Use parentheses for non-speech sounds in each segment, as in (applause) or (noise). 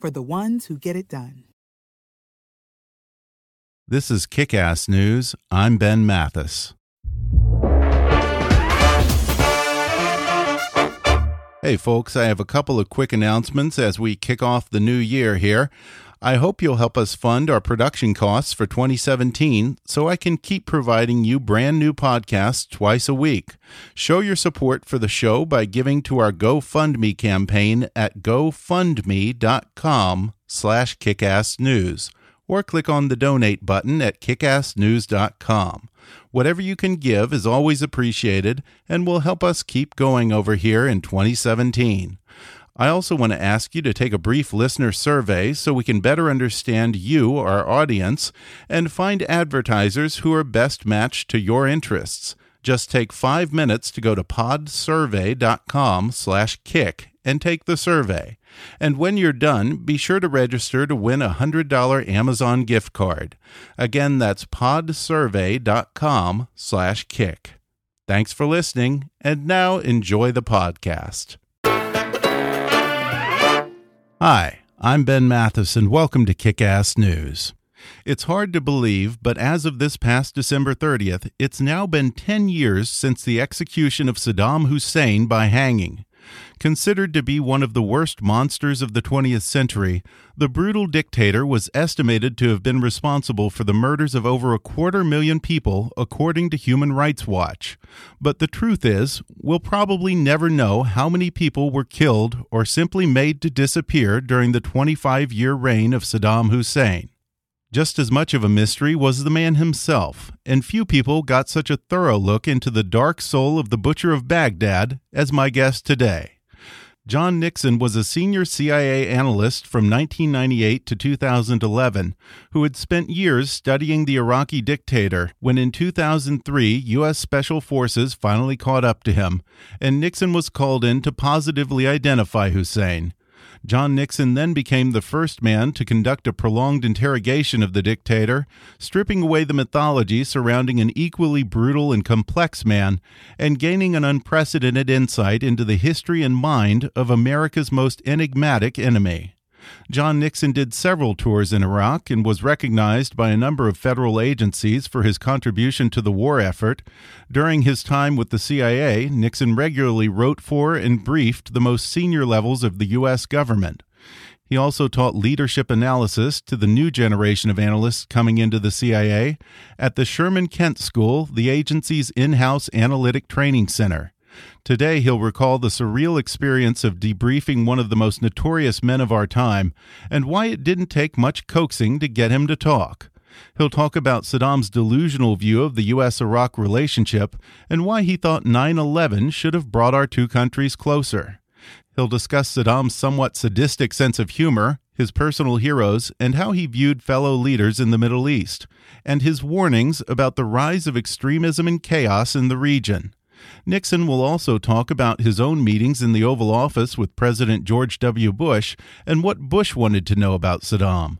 for the ones who get it done. This is Kick Ass News. I'm Ben Mathis. Hey, folks, I have a couple of quick announcements as we kick off the new year here. I hope you'll help us fund our production costs for 2017 so I can keep providing you brand new podcasts twice a week. Show your support for the show by giving to our GoFundMe campaign at gofundme.com slash kickassnews or click on the donate button at kickassnews.com. Whatever you can give is always appreciated and will help us keep going over here in 2017. I also want to ask you to take a brief listener survey so we can better understand you, our audience, and find advertisers who are best matched to your interests. Just take five minutes to go to podsurvey.com slash kick and take the survey. And when you're done, be sure to register to win a $100 Amazon gift card. Again, that's podsurvey.com slash kick. Thanks for listening, and now enjoy the podcast. Hi, I'm Ben Mathis, and welcome to Kick Ass News. It's hard to believe, but as of this past December 30th, it's now been 10 years since the execution of Saddam Hussein by hanging. Considered to be one of the worst monsters of the 20th century, the brutal dictator was estimated to have been responsible for the murders of over a quarter million people, according to Human Rights Watch. But the truth is, we'll probably never know how many people were killed or simply made to disappear during the 25 year reign of Saddam Hussein. Just as much of a mystery was the man himself, and few people got such a thorough look into the dark soul of the Butcher of Baghdad as my guest today. John Nixon was a senior CIA analyst from 1998 to 2011 who had spent years studying the Iraqi dictator when in 2003 U.S. Special Forces finally caught up to him, and Nixon was called in to positively identify Hussein. John Nixon then became the first man to conduct a prolonged interrogation of the dictator, stripping away the mythology surrounding an equally brutal and complex man, and gaining an unprecedented insight into the history and mind of America's most enigmatic enemy. John Nixon did several tours in Iraq and was recognized by a number of federal agencies for his contribution to the war effort. During his time with the CIA, Nixon regularly wrote for and briefed the most senior levels of the U.S. government. He also taught leadership analysis to the new generation of analysts coming into the CIA at the Sherman Kent School, the agency's in house analytic training center. Today, he'll recall the surreal experience of debriefing one of the most notorious men of our time and why it didn't take much coaxing to get him to talk. He'll talk about Saddam's delusional view of the U.S. Iraq relationship and why he thought 9 11 should have brought our two countries closer. He'll discuss Saddam's somewhat sadistic sense of humor, his personal heroes, and how he viewed fellow leaders in the Middle East, and his warnings about the rise of extremism and chaos in the region. Nixon will also talk about his own meetings in the Oval Office with President George W. Bush and what Bush wanted to know about Saddam.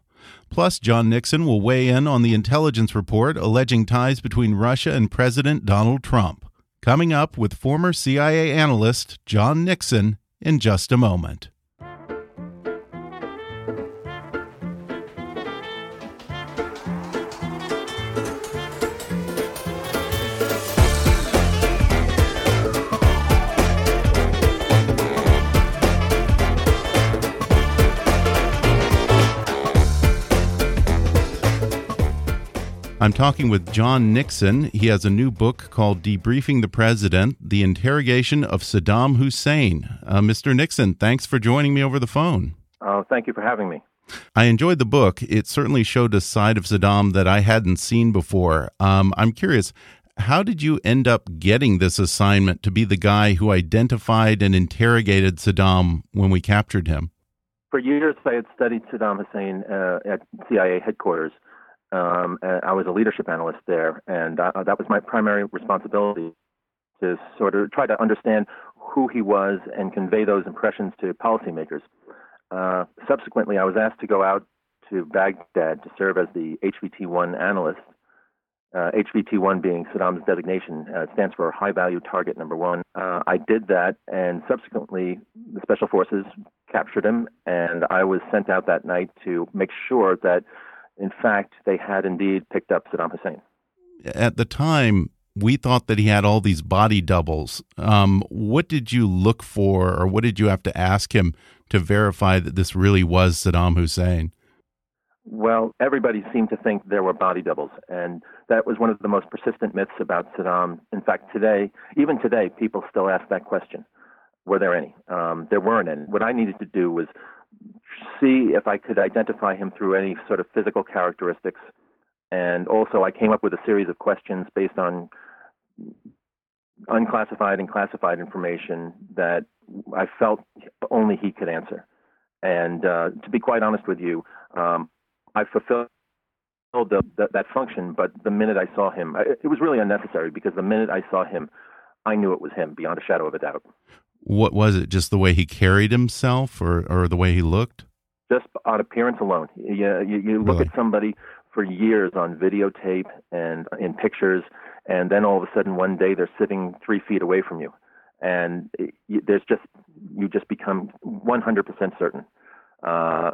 Plus, John Nixon will weigh in on the intelligence report alleging ties between Russia and President Donald Trump. Coming up with former CIA analyst John Nixon in just a moment. I'm talking with John Nixon. He has a new book called Debriefing the President The Interrogation of Saddam Hussein. Uh, Mr. Nixon, thanks for joining me over the phone. Oh, thank you for having me. I enjoyed the book. It certainly showed a side of Saddam that I hadn't seen before. Um, I'm curious, how did you end up getting this assignment to be the guy who identified and interrogated Saddam when we captured him? For years, I had studied Saddam Hussein uh, at CIA headquarters um, I was a leadership analyst there, and uh, that was my primary responsibility to sort of try to understand who he was and convey those impressions to policymakers. Uh, subsequently, I was asked to go out to Baghdad to serve as the HVT 1 analyst. Uh, HVT 1 being Saddam's designation, uh, stands for High Value Target Number One. Uh, I did that, and subsequently, the Special Forces captured him, and I was sent out that night to make sure that in fact, they had indeed picked up Saddam Hussein. At the time, we thought that he had all these body doubles. Um, what did you look for, or what did you have to ask him to verify that this really was Saddam Hussein? Well, everybody seemed to think there were body doubles, and that was one of the most persistent myths about Saddam. In fact, today, even today, people still ask that question: Were there any? Um, there weren't any. What I needed to do was see if I could identify him through any sort of physical characteristics. And also, I came up with a series of questions based on unclassified and classified information that I felt only he could answer. And uh, to be quite honest with you, um, I fulfilled the, the, that function, but the minute I saw him, it was really unnecessary because the minute I saw him, I knew it was him beyond a shadow of a doubt. What was it? Just the way he carried himself, or or the way he looked? Just on appearance alone. You you, you look Really? at somebody for years on videotape and in pictures, and then all of a sudden one day they're sitting three feet away from you, and it, you, there's just you just become 100% certain. Uh,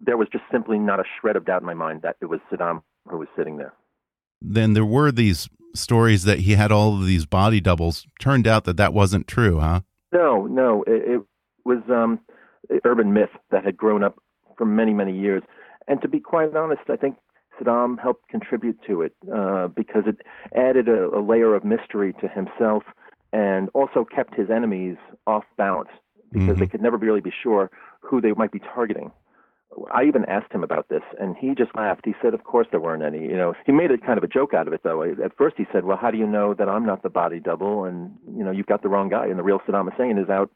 there was just simply not a shred of doubt in my mind that it was Saddam who was sitting there. Then there were these stories that he had all of these body doubles. Turned out that that wasn't true, huh? No, no, it, it was um, an urban myth that had grown up for many, many years. And to be quite honest, I think Saddam helped contribute to it uh, because it added a, a layer of mystery to himself and also kept his enemies off balance because they could never really be sure who they might be targeting. I even asked him about this, and he just laughed. He said, "Of course there weren't any." You know, he made it kind of a joke out of it, though. At first, he said, "Well, how do you know that I'm not the body double?" And you know, you've got the wrong guy, and the real Saddam Hussein is out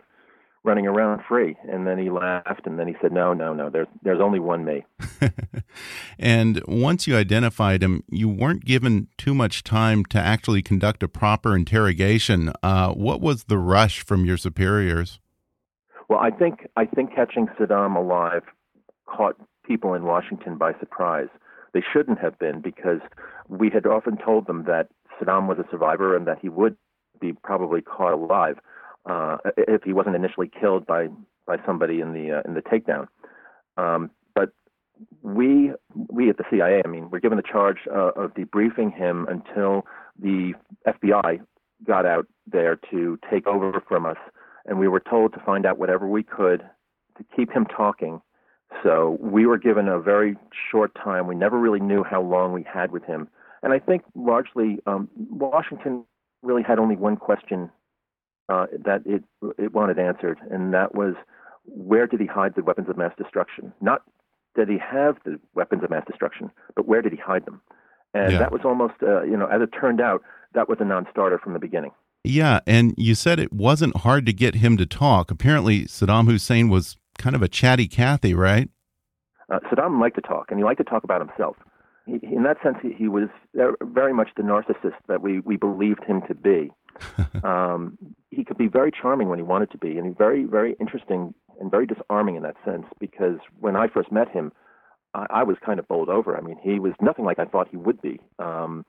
running around free. And then he laughed, and then he said, "No, no, no. There's there's only one me." (laughs) and once you identified him, you weren't given too much time to actually conduct a proper interrogation. Uh, what was the rush from your superiors? Well, I think I think catching Saddam alive caught people in Washington by surprise. They shouldn't have been because we had often told them that Saddam was a survivor and that he would be probably caught alive uh, if he wasn't initially killed by by somebody in the uh, in the takedown. Um, but we we at the CIA, I mean, we're given the charge uh, of debriefing him until the FBI got out there to take over from us, and we were told to find out whatever we could to keep him talking. So we were given a very short time. We never really knew how long we had with him, and I think largely um, Washington really had only one question uh, that it it wanted answered, and that was where did he hide the weapons of mass destruction? Not did he have the weapons of mass destruction, but where did he hide them? And Yeah. that was almost, uh, you know, as it turned out, that was a non-starter from the beginning. Yeah, and you said it wasn't hard to get him to talk. Apparently, Saddam Hussein was kind of a chatty Cathy, right? Uh, Saddam liked to talk, and he liked to talk about himself. He, in that sense, he, he was uh, very much the narcissist that we, we believed him to be. (laughs) um, he could be very charming when he wanted to be, and he's very, very interesting and very disarming in that sense. Because when I first met him, I, I was kind of bowled over. I mean, he was nothing like I thought he would be. Um,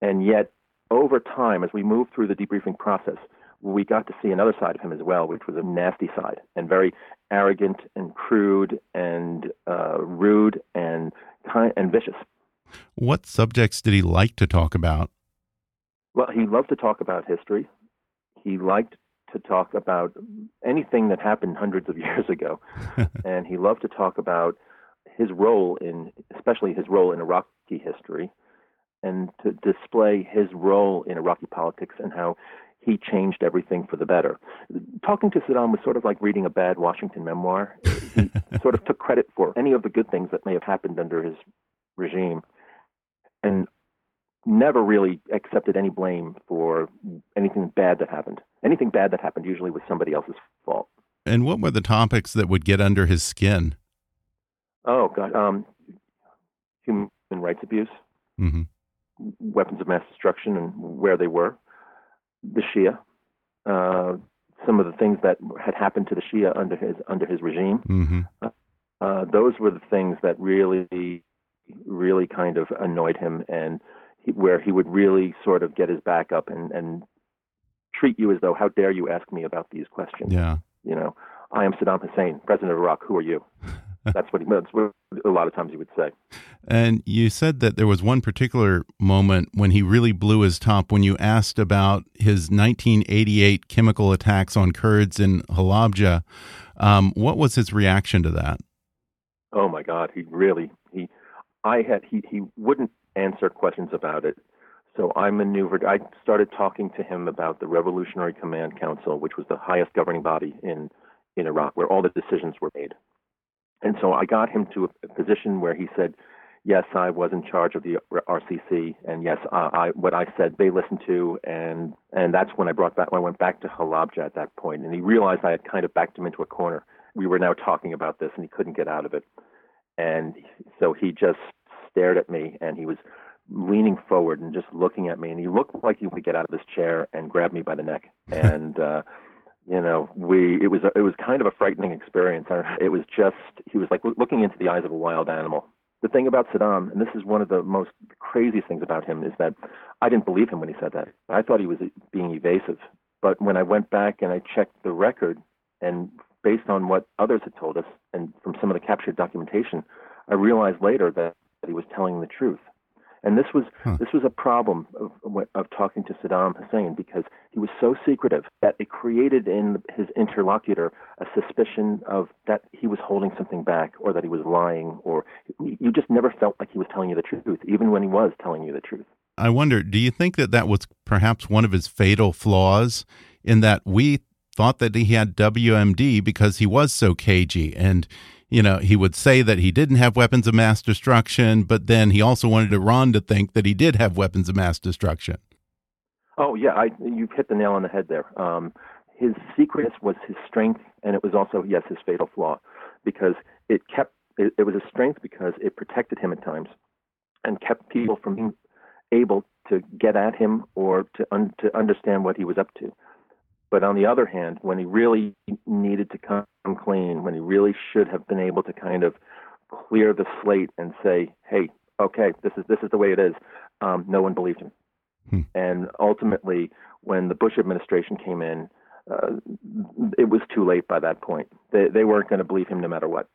and yet, over time, as we moved through the debriefing process, we got to see another side of him as well, which was a nasty side and very arrogant and crude and uh, rude and kind and vicious. What subjects did he like to talk about? Well, he loved to talk about history. He liked to talk about anything that happened hundreds of (laughs) years ago, (laughs) and he loved to talk about his role in, especially his role in Iraqi history. and to display his role in Iraqi politics and how he changed everything for the better. Talking to Saddam was sort of like reading a bad Washington memoir. He (laughs) sort of took credit for any of the good things that may have happened under his regime and never really accepted any blame for anything bad that happened. Anything bad that happened usually was somebody else's fault. And what were the topics that would get under his skin? Oh, God. Um, human rights abuse, mm -hmm. weapons of mass destruction, and where they were the Shia, uh, some of the things that had happened to the Shia under his under his regime. Mm-hmm. Uh, those were the things that really, really kind of annoyed him, and where he would really sort of get his back up and and treat you as though, how dare you ask me about these questions? Yeah, you know, I am Saddam Hussein, president of Iraq. Who are you? (laughs) that's what he that's what a lot of times he would say. And you said that there was one particular moment when he really blew his top when you asked about his 1988 chemical attacks on Kurds in Halabja. Um, what was his reaction to that? Oh my God, he really he I had he he wouldn't answer questions about it. So I maneuvered. I started talking to him about the Revolutionary Command Council, which was the highest governing body in in Iraq, where all the decisions were made. And so I got him to a position where he said, yes, I was in charge of the RCC, and yes, I, I what I said they listened to, and and that's when I brought back I went back to Halabja at that point, and he realized I had kind of backed him into a corner. We were now talking about this, and he couldn't get out of it, and so he just stared at me, and he was leaning forward and just looking at me, and he looked like he would get out of his chair and grab me by the neck, (laughs) and. uh you know, we it was a, it was kind of a frightening experience. It was just he was like looking into the eyes of a wild animal. The thing about Saddam, and this is one of the most craziest things about him, is that I didn't believe him when he said that. I thought he was being evasive. But when I went back and I checked the record, and based on what others had told us, and from some of the captured documentation, I realized later that he was telling the truth. And this was huh. this was a problem of, of talking to Saddam Hussein because he was so secretive that it created in his interlocutor a suspicion of that he was holding something back or that he was lying or you just never felt like he was telling you the truth even when he was telling you the truth. I wonder, do you think that that was perhaps one of his fatal flaws in that we thought that he had WMD because he was so cagey and you know, he would say that he didn't have weapons of mass destruction, but then he also wanted Iran to think that he did have weapons of mass destruction. Oh yeah, I, you've hit the nail on the head there. Um, his secret was his strength, and it was also yes his fatal flaw, because it kept it, it was a strength because it protected him at times, and kept people from being able to get at him or to un, to understand what he was up to. But on the other hand, when he really needed to come clean, when he really should have been able to kind of clear the slate and say, "Hey, okay, this is this is the way it is," um, no one believed him. Hmm. And ultimately, when the Bush administration came in, uh, it was too late by that point. They they weren't going to believe him no matter what.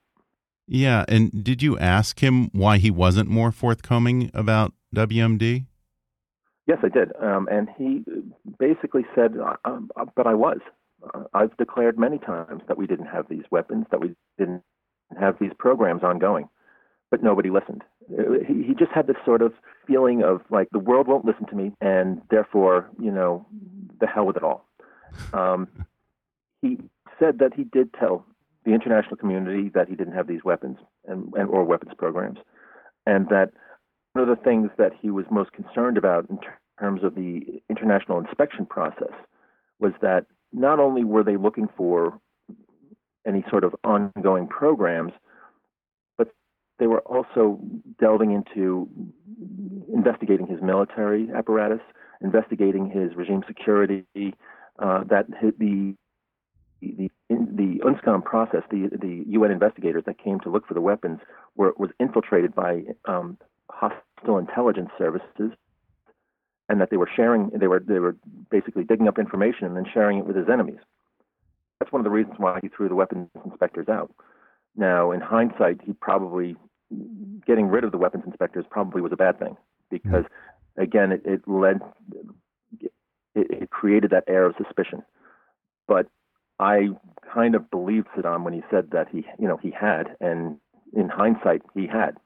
Yeah, and did you ask him why he wasn't more forthcoming about WMD? Yes, I did. Um, and he basically said, uh, uh, but I was. Uh, I've declared many times that we didn't have these weapons, that we didn't have these programs ongoing, but nobody listened. Uh, he, he just had this sort of feeling of like the world won't listen to me, and therefore, you know, the hell with it all. Um, he said that he did tell the international community that he didn't have these weapons and, and or weapons programs, and that one of the things that he was most concerned about in terms of the international inspection process was that not only were they looking for any sort of ongoing programs, but they were also delving into investigating his military apparatus, investigating his regime security, uh, that the the the UNSCOM process, the the UN investigators that came to look for the weapons, were was infiltrated by um, hostile intelligence services, and that they were sharing, they were they were basically digging up information and then sharing it with his enemies. That's one of the reasons why he threw the weapons inspectors out. Now, in hindsight, he probably getting rid of the weapons inspectors probably was a bad thing because, again, it, it led it, it created that air of suspicion. But I kind of believed Saddam when he said that he, you know, he had, and in hindsight, he had.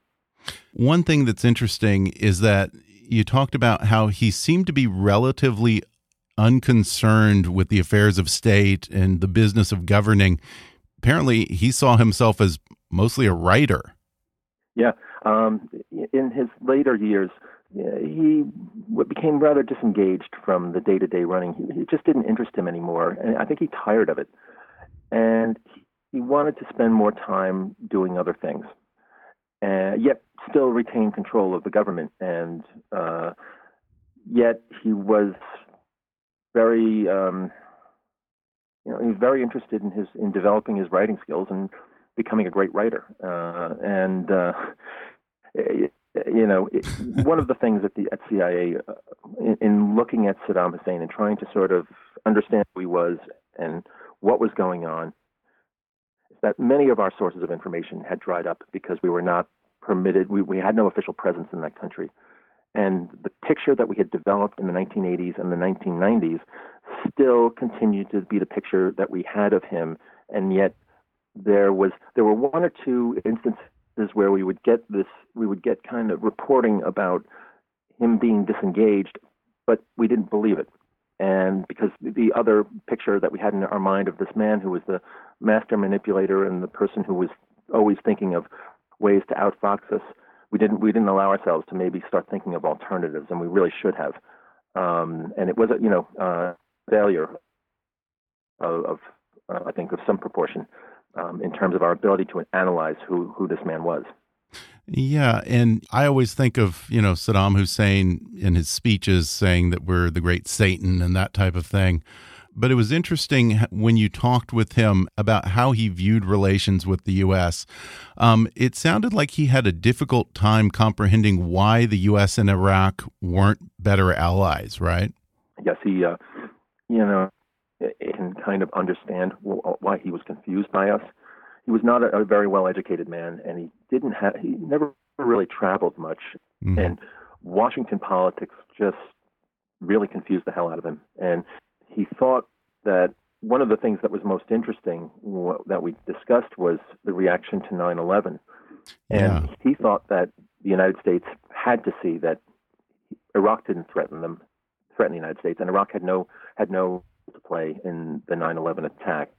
One thing that's interesting is that you talked about how he seemed to be relatively unconcerned with the affairs of state and the business of governing. Apparently, he saw himself as mostly a writer. Yeah. Um, in his later years, he became rather disengaged from the day to day running. He, it just didn't interest him anymore. And I think he tired of it. And he wanted to spend more time doing other things, and yet still retain control of the government. And uh, yet he was very, um, you know, he was very interested in his in developing his writing skills and becoming a great writer. Uh, and uh, (laughs) you know, it, one of the things at the at CIA, uh, in, in, looking at Saddam Hussein and trying to sort of understand who he was and what was going on, that many of our sources of information had dried up because we were not permitted. We we had no official presence in that country, and the picture that we had developed in the 1980s and the 1990s still continued to be the picture that we had of him, and yet there was there were one or two instances where we would get this, we would get kind of reporting about him being disengaged, but we didn't believe it. And because the other picture that we had in our mind of this man who was the master manipulator and the person who was always thinking of ways to outfox us, we didn't we didn't allow ourselves to maybe start thinking of alternatives, and we really should have. Um, and it was a you know uh, failure of, of uh, I think of some proportion um, in terms of our ability to analyze who, who this man was. Yeah, and I always think of you know Saddam Hussein in his speeches saying that we're the great Satan and that type of thing. But it was interesting when you talked with him about how he viewed relations with the U.S. Um, it sounded like he had a difficult time comprehending why the U.S. and Iraq weren't better allies, right? Yes, he, uh, you know, can kind of understand why he was confused by us. He was not a, a very well educated man, and he didn't have he never really traveled much, mm-hmm. and Washington politics just really confused the hell out of him. And he thought that one of the things that was most interesting that we discussed was the reaction to 9/11, yeah. and he thought that the United States had to see that Iraq didn't threaten them, threaten the United States, and Iraq had no had no to play in the 9/11 attacks,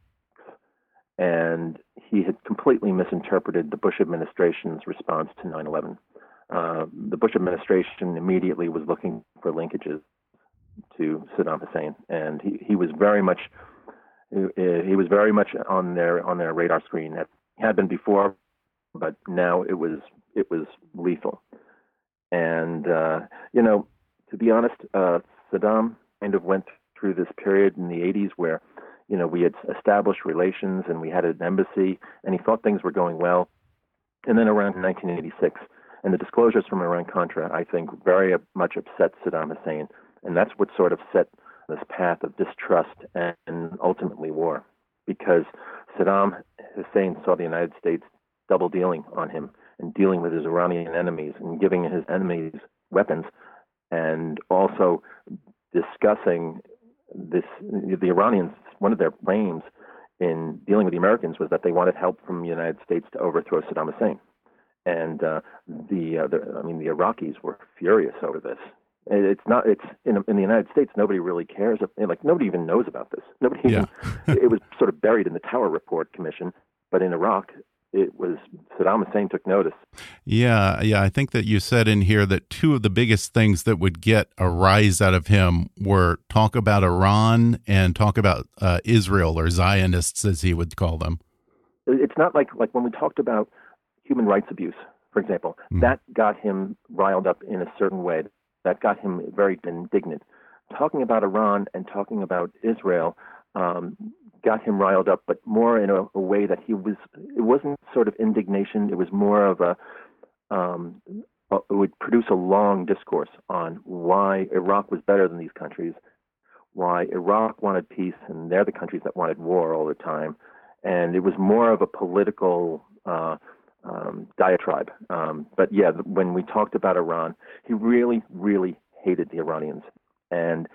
and he had completely misinterpreted the Bush administration's response to 9/11. Uh, the Bush administration immediately was looking for linkages to Saddam Hussein, and he, he was very much he was very much on their on their radar screen. It had been before, but now it was it was lethal. And uh, you know, to be honest, uh, Saddam kind of went through this period in the 80s where, you know, we had established relations and we had an embassy, and he thought things were going well. And then around 1986, and the disclosures from Iran Contra, I think, very much upset Saddam Hussein, and that's what sort of set this path of distrust and ultimately war, because Saddam Hussein saw the United States double dealing on him and dealing with his Iranian enemies and giving his enemies weapons, and also discussing this the Iranians one of their aims in dealing with the Americans was that they wanted help from the United States to overthrow Saddam Hussein, and uh, the, uh, the I mean the Iraqis were furious over this. It's not. It's in, in the United States. Nobody really cares. Like nobody even knows about this. Nobody. Yeah. Even, it was sort of buried in the Tower Report Commission. But in Iraq, it was Saddam Hussein took notice. Yeah, yeah. I think that you said in here that two of the biggest things that would get a rise out of him were talk about Iran and talk about uh, Israel or Zionists, as he would call them. It's not like like when we talked about human rights abuse, for example. Mm. That got him riled up in a certain way. That got him very indignant. Talking about Iran and talking about Israel um, got him riled up, but more in a, a, way that he was. It wasn't sort of indignation. It was more of a. Um, it would produce a long discourse on why Iraq was better than these countries, why Iraq wanted peace, and they're the countries that wanted war all the time, and it was more of a political. Uh, um, diatribe. Um, but yeah, when we talked about Iran, he really, really hated the Iranians, and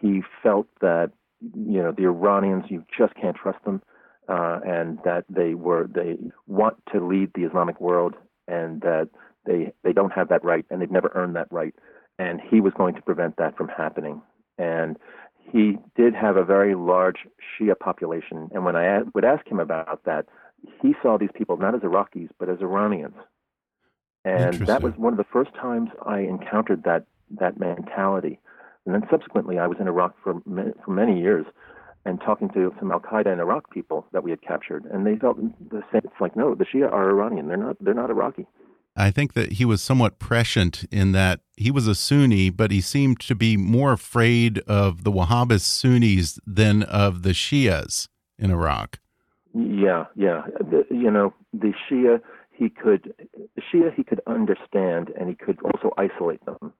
he felt that you know the Iranians you just can't trust them, uh, and that they were they want to lead the Islamic world, and that they they don't have that right, and they've never earned that right. and he was going to prevent that from happening. And he did have a very large Shia population, and when I would ask him about that, he saw these people not as Iraqis but as Iranians. And that was one of the first times I encountered that that mentality. And then subsequently, I was in Iraq for for many years, and talking to some Al Qaeda and Iraq people that we had captured, and they felt the same. It's like, no, the Shia are Iranian. They're not. They're not Iraqi. I think that he was somewhat prescient in that he was a Sunni, but he seemed to be more afraid of the Wahhabist Sunnis than of the Shias in Iraq. Yeah, yeah. The, you know, the Shia he could the Shia he could understand, and he could also isolate them.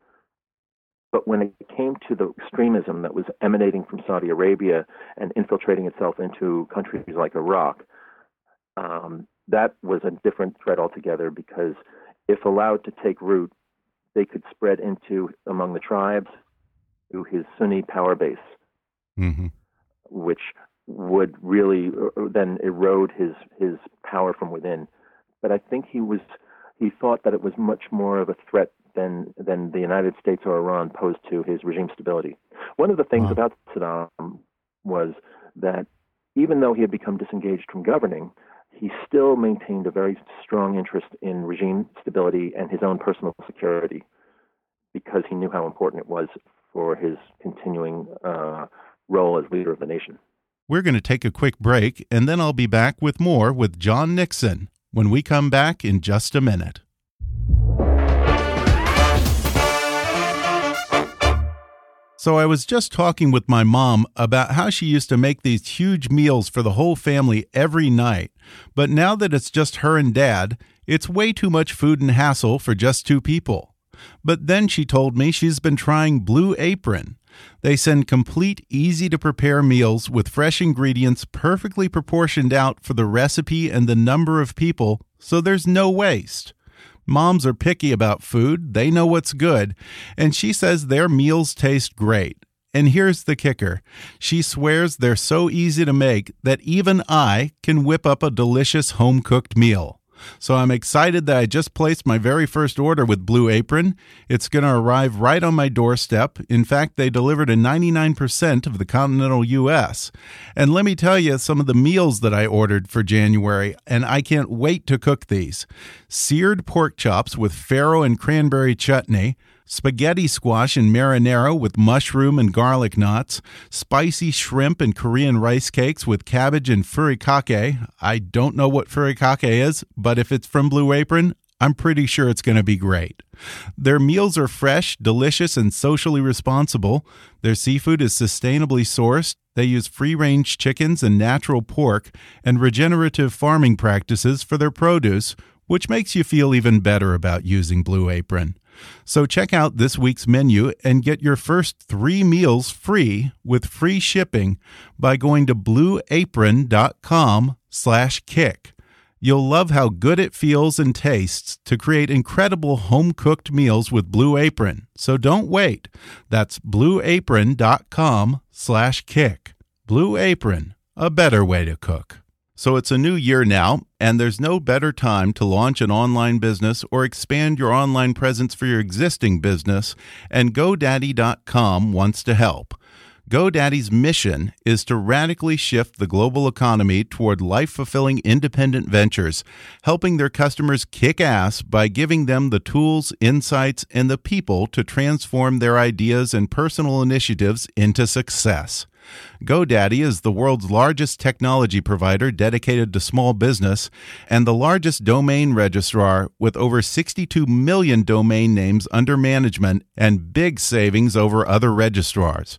But when it came to the extremism that was emanating from Saudi Arabia and infiltrating itself into countries like Iraq, um, that was a different threat altogether because if allowed to take root, they could spread into among the tribes to his Sunni power base, mm-hmm. which would really uh, uh, then erode his his power from within. But I think he was he thought that it was much more of a threat than than the United States or Iran posed to his regime stability. One of the things wow. about Saddam was that even though he had become disengaged from governing, he still maintained a very strong interest in regime stability and his own personal security because he knew how important it was for his continuing uh, role as leader of the nation. We're going to take a quick break, and then I'll be back with more with John Nixon when we come back in just a minute. So I was just talking with my mom about how she used to make these huge meals for the whole family every night. But now that it's just her and dad, it's way too much food and hassle for just two people. But then she told me she's been trying Blue Apron. They send complete, easy to prepare meals with fresh ingredients perfectly proportioned out for the recipe and the number of people, so there's no waste. Moms are picky about food, they know what's good, and she says their meals taste great. And here's the kicker she swears they're so easy to make that even I can whip up a delicious home cooked meal. So I'm excited that I just placed my very first order with Blue Apron. It's going to arrive right on my doorstep. In fact, they delivered in 99% of the continental U.S. And let me tell you some of the meals that I ordered for January, and I can't wait to cook these seared pork chops with farro and cranberry chutney spaghetti squash and marinara with mushroom and garlic knots, spicy shrimp and Korean rice cakes with cabbage and furikake. I don't know what furikake is, but if it's from Blue Apron, I'm pretty sure it's going to be great. Their meals are fresh, delicious, and socially responsible. Their seafood is sustainably sourced. They use free range chickens and natural pork and regenerative farming practices for their produce, which makes you feel even better about using Blue Apron. So check out this week's menu and get your first three meals free with free shipping by going to blueapron.com slash kick. You'll love how good it feels and tastes to create incredible home-cooked meals with Blue Apron. So don't wait. That's blueapron.com slash kick. Blue Apron, a better way to cook. So it's a new year now, and there's no better time to launch an online business or expand your online presence for your existing business, and GoDaddy.com wants to help. GoDaddy's mission is to radically shift the global economy toward life fulfilling independent ventures, helping their customers kick ass by giving them the tools, insights, and the people to transform their ideas and personal initiatives into success. GoDaddy is the world's largest technology provider dedicated to small business and the largest domain registrar with over 62 million domain names under management and big savings over other registrars.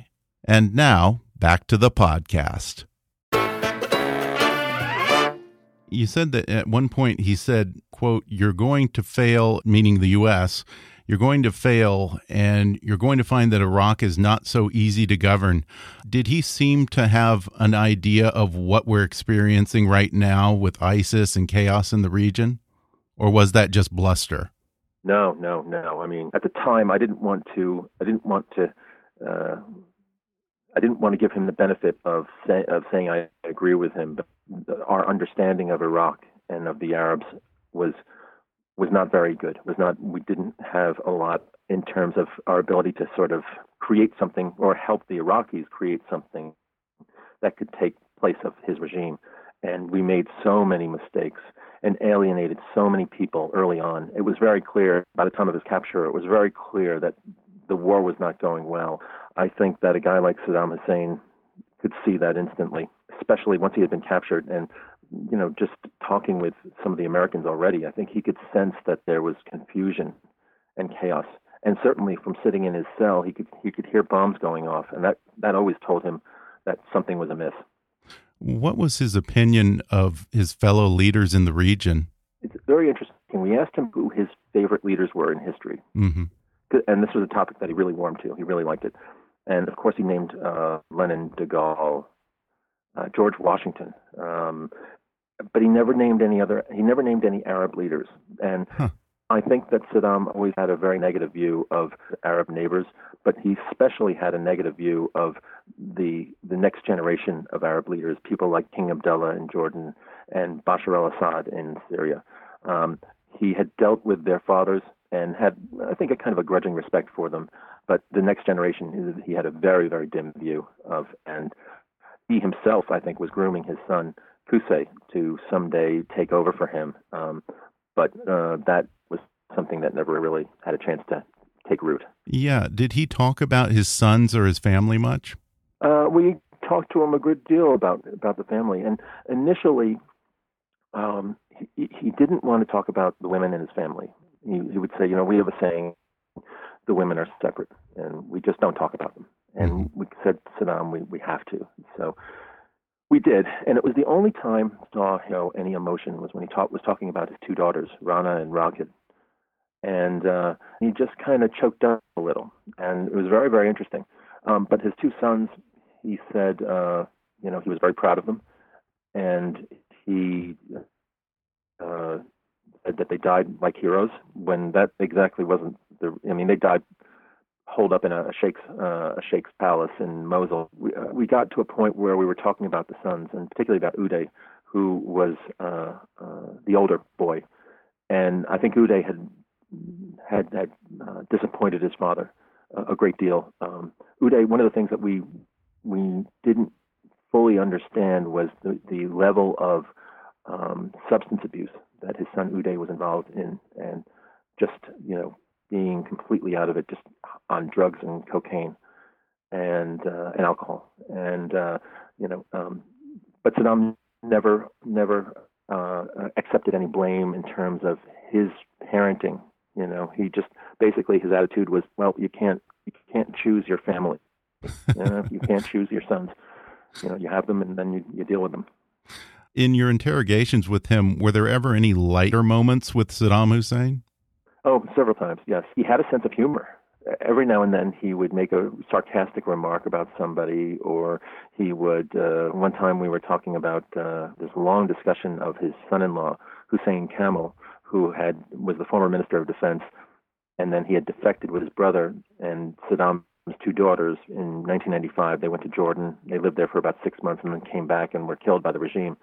And now, back to the podcast. You said that at one point he said, quote, you're going to fail, meaning the US, you're going to fail and you're going to find that Iraq is not so easy to govern. Did he seem to have an idea of what we're experiencing right now with ISIS and chaos in the region? Or was that just bluster? No, no, no. I mean, at the time, I didn't want to. I didn't want to uh, I didn't want to give him the benefit of, say, of saying I agree with him, but our understanding of Iraq and of the Arabs was was not very good. Was not we didn't have a lot in terms of our ability to sort of create something or help the Iraqis create something that could take place of his regime. And we made so many mistakes and alienated so many people early on. It was very clear by the time of his capture. It was very clear that the war was not going well. I think that a guy like Saddam Hussein could see that instantly, especially once he had been captured. And, you know, just talking with some of the Americans already, I think he could sense that there was confusion and chaos. And certainly from sitting in his cell, he could he could hear bombs going off, and that that always told him that something was amiss. What was his opinion of his fellow leaders in the region? It's very interesting. We asked him who his favorite leaders were in history. Mm -hmm. And this was a topic that he really warmed to. He really liked it. And of course, he named uh, Lenin, de Gaulle, uh, George Washington, um, but he never named any other. He never named any Arab leaders. And huh. I think that Saddam always had a very negative view of Arab neighbors, but he especially had a negative view of the the next generation of Arab leaders, people like King Abdullah in Jordan and Bashar al-Assad in Syria. Um, he had dealt with their fathers and had, I think, a kind of a grudging respect for them. But the next generation, he had a very, very dim view of, and he himself, I think, was grooming his son Qusay to someday take over for him. Um, but uh, that was something that never really had a chance to take root. Yeah. Did he talk about his sons or his family much? Uh, we talked to him a good deal about about the family, and initially, um, he, he didn't want to talk about the women in his family he, he would say, you know, we have a saying, the women are separate, and we just don't talk about them. And mm-hmm. we said Saddam, we we have to. So we did, and it was the only time saw you know any emotion was when he talk, was talking about his two daughters, Rana and Raghad, and uh, he just kind of choked up a little, and it was very very interesting. Um, but his two sons, he said, uh, you know, he was very proud of them, and he uh, that they died like heroes when that exactly wasn't the. I mean, they died holed up in a, sheikh's uh, a sheikh's palace in Mosul. We, uh, we got to a point where we were talking about the sons, and particularly about Uday, who was uh, uh, the older boy, and I think Uday had had had uh, disappointed his father a, a great deal. Um, Uday, one of the things that we we didn't fully understand was the, the level of um, substance abuse that his son Uday was involved in, and just you know being completely out of it, just on drugs and cocaine and uh, and alcohol, and uh, you know, um, but Saddam never never uh, accepted any blame in terms of his parenting. You know, he just basically his attitude was, well, you can't you can't choose your family. You, know, you can't choose your sons. You know, you have them and then you, you deal with them. In your interrogations with him, were there ever any lighter moments with Saddam Hussein? Oh, several times, yes. He had a sense of humor. Every now and then he would make a sarcastic remark about somebody, or he would. Uh, one time we were talking about uh, this long discussion of his son in law, Hussein Kamel, who had was the former Minister of Defense, and then he had defected with his brother and Saddam's two daughters in 1995. They went to Jordan. They lived there for about six months and then came back and were killed by the regime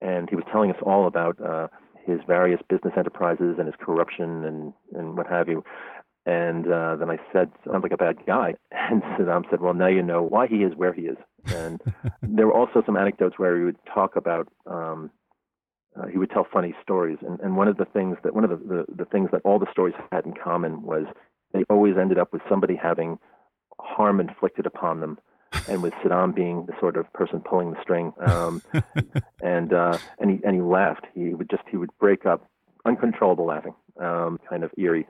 and he was telling us all about uh, his various business enterprises and his corruption and and what have you. And uh, then I said, "Sounds like a bad guy." (laughs) And Saddam said, "Well, now you know why he is where he is." And (laughs) there were also some anecdotes where he would talk about. Um, uh, he would tell funny stories, and, and one of the things that one of the, the, the things that all the stories had in common was they always ended up with somebody having harm inflicted upon them and with Saddam being the sort of person pulling the string. Um, (laughs) and uh, and he and he laughed. He would just he would break up, uncontrollable laughing, um, kind of eerie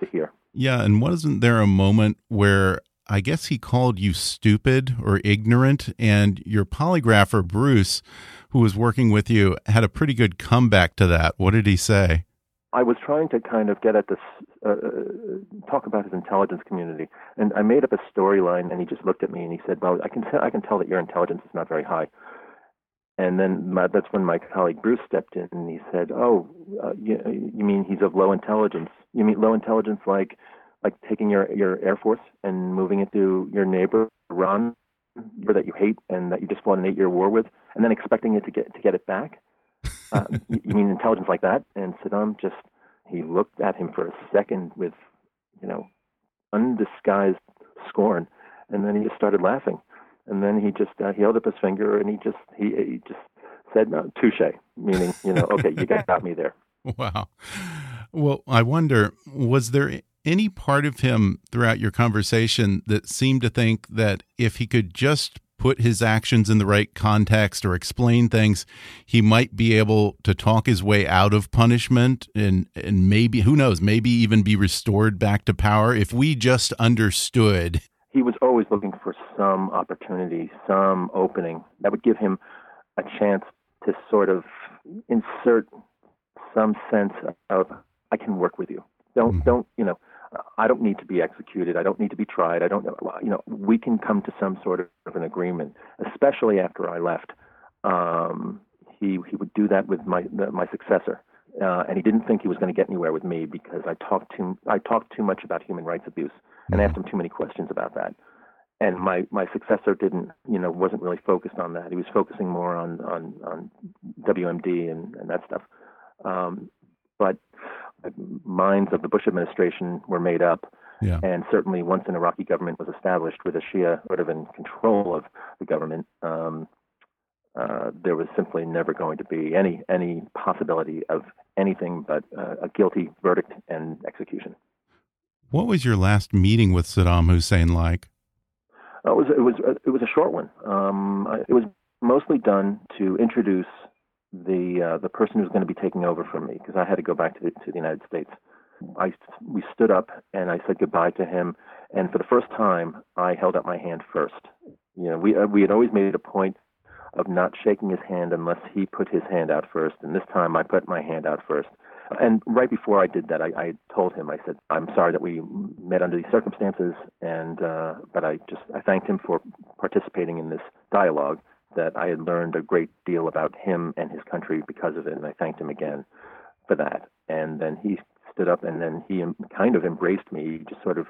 to hear. Yeah, and wasn't there a moment where I guess he called you stupid or ignorant, and your polygrapher Bruce, who was working with you, had a pretty good comeback to that. What did he say? I was trying to kind of get at this, uh, uh, talk about his intelligence community, and I made up a storyline, and he just looked at me and he said, "Well, I can tell, I can tell that your intelligence is not very high." And then my, that's when my colleague Bruce stepped in and he said, "Oh, uh, you, you mean he's of low intelligence? You mean low intelligence like like taking your your Air Force and moving it to your neighbor Iran, that you hate and that you just fought an eight-year war with, and then expecting it to get to get it back?" Uh, you mean intelligence like that? And Saddam just he looked at him for a second with, you know, undisguised scorn, and then he just started laughing, and then he just uh, he held up his finger and he just he, he just said no, touche, meaning you know, okay, you got me there. (laughs) Wow. Well, I wonder, was there any part of him throughout your conversation that seemed to think that if he could just put his actions in the right context or explain things, he might be able to talk his way out of punishment and and maybe who knows, maybe even be restored back to power if we just understood. He was always looking for some opportunity, some opening that would give him a chance to sort of insert some sense of I can work with you. Don't mm don't you know I don't need to be executed. I don't need to be tried. I don't know. You know, we can come to some sort of an agreement, especially after I left. Um, he he would do that with my my successor, uh, and he didn't think he was going to get anywhere with me because I talked too I talked too much about human rights abuse and asked him too many questions about that. And my my successor didn't you know wasn't really focused on that. He was focusing more on on on WMD and and that stuff. Um, but minds of the Bush administration were made up. Yeah. And certainly, once an Iraqi government was established with a Shia sort of in control of the government, um, uh, there was simply never going to be any any possibility of anything but uh, a guilty verdict and execution. What was your last meeting with Saddam Hussein like? Uh, it was it was it was a short one. Um, it was mostly done to introduce the uh, the person who's going to be taking over from me because I had to go back to the, to the United States. I we stood up and I said goodbye to him, and for the first time, I held out my hand first. You know, we uh, we had always made a point of not shaking his hand unless he put his hand out first, and this time I put my hand out first. And right before I did that, I, I told him, I said, "I'm sorry that we met under these circumstances, and uh, but I just I thanked him for participating in this dialogue." That I had learned a great deal about him and his country because of it, and I thanked him again for that. And then he stood up and then he kind of embraced me. He just sort of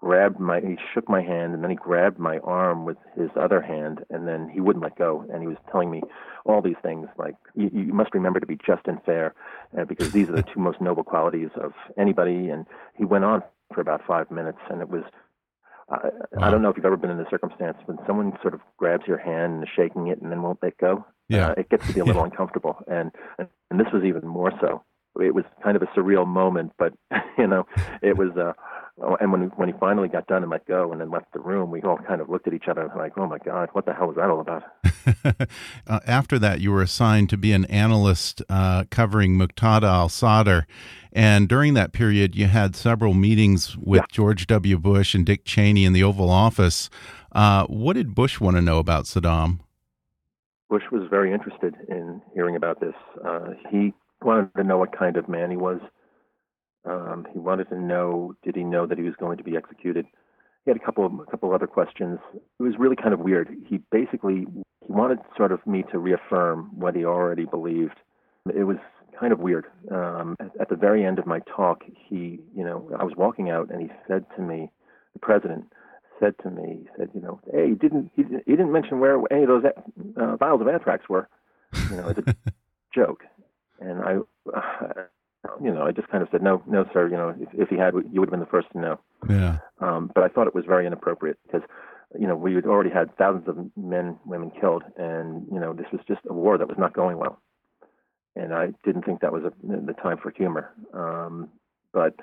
grabbed my, he shook my hand, and then he grabbed my arm with his other hand, and then he wouldn't let go. And he was telling me all these things like, you, you must remember to be just and fair, uh, because these are the two most noble qualities of anybody. And he went on for about five minutes, and it was I, wow. I don't know if you've ever been in a circumstance when someone sort of grabs your hand and is shaking it and then won't let go. Yeah. Uh, it gets to be a (laughs) little yeah. uncomfortable, and, and and this was even more so. It was kind of a surreal moment, but (laughs) you know, it was. Uh, and when when he finally got done and let go and then left the room, we all kind of looked at each other like, "Oh my God, what the hell was that all about?" (laughs) uh, after that, you were assigned to be an analyst uh, covering Muqtada al-Sadr, and during that period, you had several meetings with yeah. George W. Bush and Dick Cheney in the Oval Office. Uh, what did Bush want to know about Saddam? Bush was very interested in hearing about this. Uh, he wanted to know what kind of man he was. Um, he wanted to know, did he know that he was going to be executed? He had a couple of a couple other questions. It was really kind of weird. He basically he wanted sort of me to reaffirm what he already believed. It was kind of weird. Um, at, at the very end of my talk, he, you know, I was walking out and he said to me, the president said to me, he said, you know, hey, he didn't, he, he didn't mention where any of those uh, vials of anthrax were, you know, as a (laughs) joke. And I, uh, you know, I just kind of said, no, no, sir. You know, if, if he had, you would have been the first to know. Yeah. Um, but I thought it was very inappropriate because, you know, we had already had thousands of men, women killed, and you know, this was just a war that was not going well. And I didn't think that was a, the time for humor. Um, but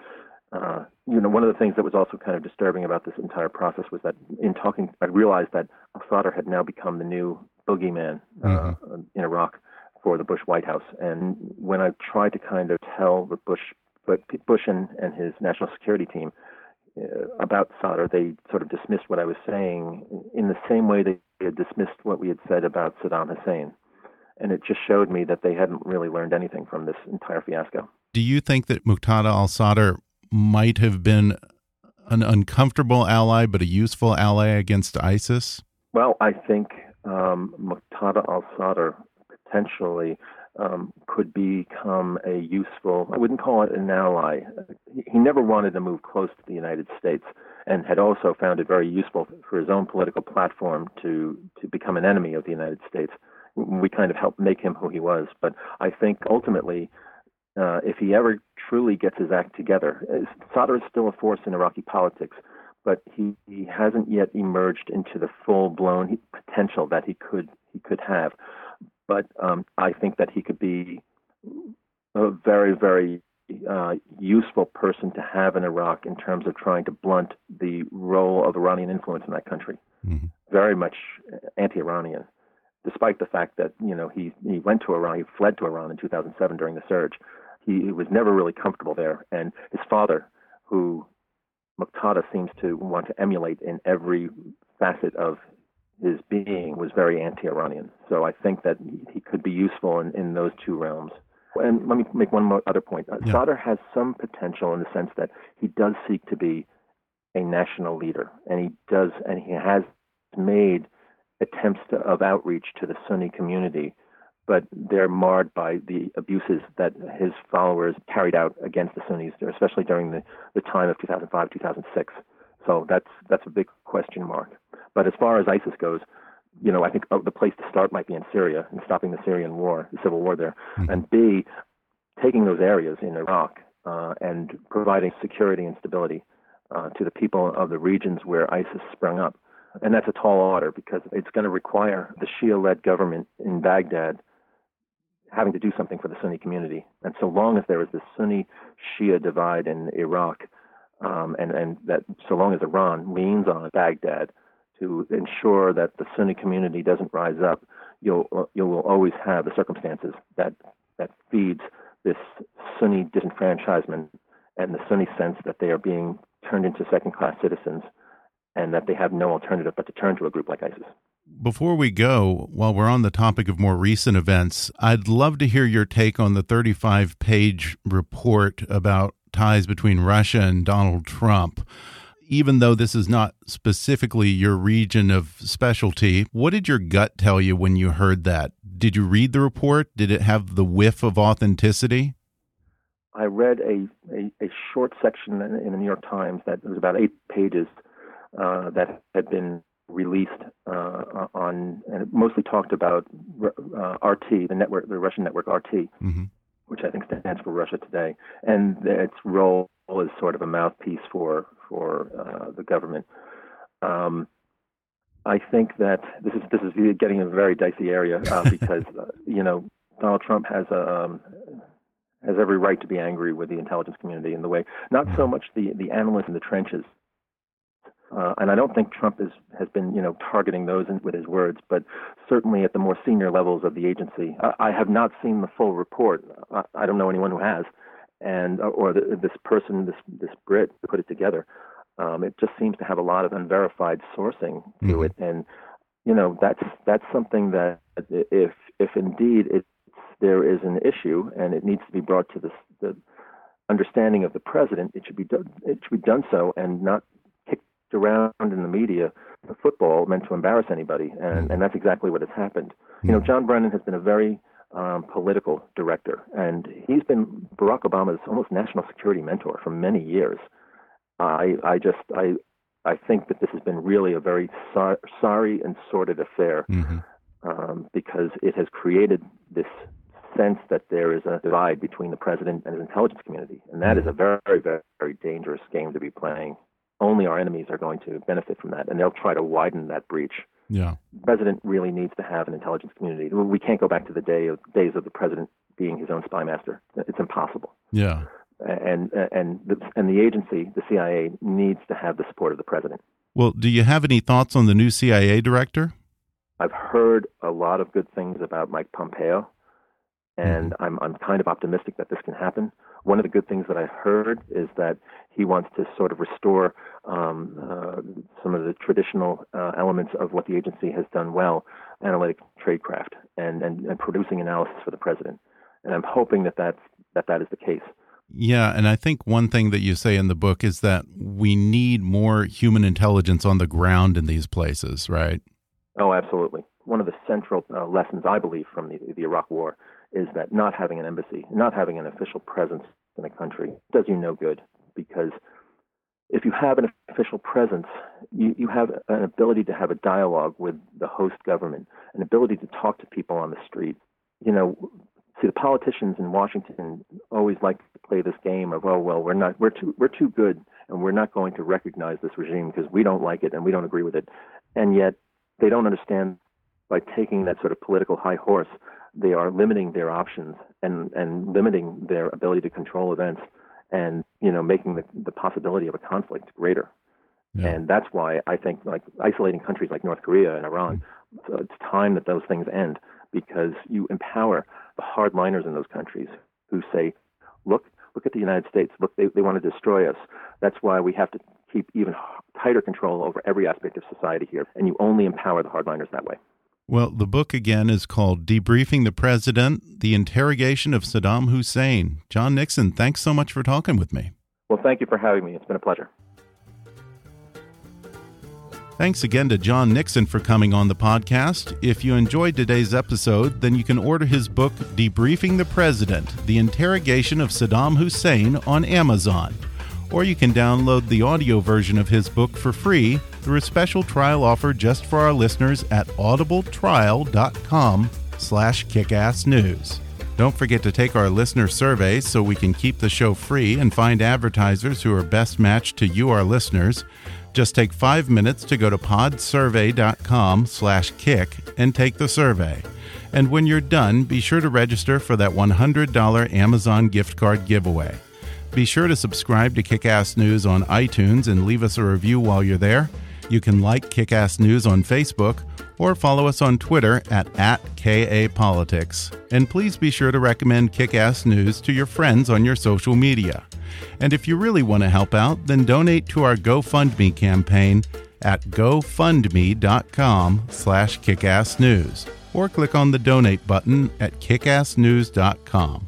uh, you know, one of the things that was also kind of disturbing about this entire process was that in talking, I realized that al-Sadr had now become the new boogeyman uh, mm-hmm. in Iraq for the Bush White House. And when I tried to kind of tell the Bush, Bush and, and his national security team uh, about Sadr, they sort of dismissed what I was saying in the same way they had dismissed what we had said about Saddam Hussein. And it just showed me that they hadn't really learned anything from this entire fiasco. Do you think that Muqtada al Sadr might have been an uncomfortable ally, but a useful ally against ISIS? Well, I think um, Muqtada al Sadr potentially um, could become a useful, I wouldn't call it an ally. He never wanted to move close to the United States and had also found it very useful for his own political platform to, to become an enemy of the United States. We kind of helped make him who he was. But I think ultimately, uh, if he ever truly gets his act together, Sadr is still a force in Iraqi politics, but he, he hasn't yet emerged into the full blown potential that he could he could have. But um, I think that he could be a very very uh, useful person to have in Iraq in terms of trying to blunt the role of Iranian influence in that country. Mm-hmm. Very much anti-Iranian despite the fact that you know he he went to Iran, he fled to Iran in 2007 during the surge. He, he was never really comfortable there, and his father, who Muqtada seems to want to emulate in every facet of his being, was very anti-Iranian. So I think that he could be useful in, in those two realms. And let me make one more other point. Uh, yeah. Sadr has some potential in the sense that he does seek to be a national leader, and he does, and he has made attempts to, of outreach to the Sunni community, but they're marred by the abuses that his followers carried out against the Sunnis, especially during the, the time of 2005, 2006. So that's that's a big question mark. But as far as ISIS goes, you know, I think oh, the place to start might be in Syria and stopping the Syrian war, the civil war there, mm-hmm. and B, taking those areas in Iraq uh, and providing security and stability uh, to the people of the regions where ISIS sprung up. And that's a tall order because it's going to require the Shia led government in Baghdad having to do something for the Sunni community. And so long as there is this Sunni Shia divide in Iraq, um, and, and that so long as Iran leans on Baghdad to ensure that the Sunni community doesn't rise up, you'll you will always have the circumstances that that feeds this Sunni disenfranchisement and the Sunni sense that they are being turned into second class citizens and that they have no alternative but to turn to a group like ISIS. Before we go, while we're on the topic of more recent events, I'd love to hear your take on the 35 page report about ties between Russia and Donald Trump. Even though this is not specifically your region of specialty, what did your gut tell you when you heard that? Did you read the report? Did it have the whiff of authenticity? I read a, a, a short section in the New York Times that was about eight pages uh, that had been released uh, on and it mostly talked about uh, RT, the network, the Russian network RT, mm-hmm. which I think stands for Russia Today, and its role as sort of a mouthpiece for for uh, the government. Um, I think that this is this is getting a very dicey area uh, (laughs) because uh, you know Donald Trump has a um, has every right to be angry with the intelligence community in the way not so much the the analysts in the trenches uh, and I don't think Trump is, has been, you know, targeting those in, with his words, but certainly at the more senior levels of the agency. I, I have not seen the full report. I, I don't know anyone who has, and uh, or the, this person, this this Brit, put it together. Um, it just seems to have a lot of unverified sourcing to mm-hmm. it, and you know that's that's something that if if indeed it there is an issue and it needs to be brought to the, the understanding of the president, it should be done. It should be done so, and not kicked around in the media football meant to embarrass anybody, and, mm. and that's exactly what has happened. You know, mm. John Brennan has been a very um, political director, and he's been Barack Obama's almost national security mentor for many years. I, I just, I, I think that this has been really a very sor- sorry and sordid affair mm-hmm. um, because it has created this sense that there is a divide between the president and his intelligence community, and that is a very, very, very dangerous game to be playing. Only our enemies are going to benefit from that, and they'll try to widen that breach. Yeah. The president really needs to have an intelligence community. We can't go back to the day of days of the president being his own spy master. It's impossible. Yeah. And and the, and the agency, the CIA, needs to have the support of the president. Well, do you have any thoughts on the new CIA director? I've heard a lot of good things about Mike Pompeo, and mm-hmm. I'm I'm kind of optimistic that this can happen. One of the good things that I've heard is that he wants to sort of restore um, uh, some of the traditional uh, elements of what the agency has done well, analytic tradecraft, and, and, and producing analysis for the president. And I'm hoping that that's, that that is the case. Yeah, and I think one thing that you say in the book is that we need more human intelligence on the ground in these places, right? Oh, absolutely. One of the central uh, lessons I believe from the, the Iraq War is that not having an embassy, not having an official presence in a country does you no good because if you have an official presence, you, you have an ability to have a dialogue with the host government, an ability to talk to people on the street. You know, see the politicians in Washington always like to play this game of, oh well, we're not, we're too, we're too good, and we're not going to recognize this regime because we don't like it and we don't agree with it, and yet they don't understand by taking that sort of political high horse, they are limiting their options and and limiting their ability to control events and you know making the, the possibility of a conflict greater. Yeah. And that's why I think like isolating countries like North Korea and Iran, mm-hmm. so it's time that those things end because you empower the hardliners in those countries who say, look, look at the United States. Look, they, they want to destroy us. That's why we have to keep even tighter control over every aspect of society here. And you only empower the hardliners that way. Well, the book again is called Debriefing the President The Interrogation of Saddam Hussein. John Nixon, thanks so much for talking with me. Well, thank you for having me. It's been a pleasure. Thanks again to John Nixon for coming on the podcast. If you enjoyed today's episode, then you can order his book, Debriefing the President The Interrogation of Saddam Hussein, on Amazon. Or you can download the audio version of his book for free through a special trial offer just for our listeners at audibletrial.com slash kickassnews. Don't forget to take our listener survey so we can keep the show free and find advertisers who are best matched to you, our listeners. Just take five minutes to go to podsurvey.com slash kick and take the survey. And when you're done, be sure to register for that $100 Amazon gift card giveaway. Be sure to subscribe to Kickass News on iTunes and leave us a review while you're there. You can like Kickass News on Facebook or follow us on Twitter at, at KAPolitics. And please be sure to recommend Kickass News to your friends on your social media. And if you really want to help out, then donate to our GoFundMe campaign at gofundme.com slash kickassnews or click on the donate button at kickassnews.com.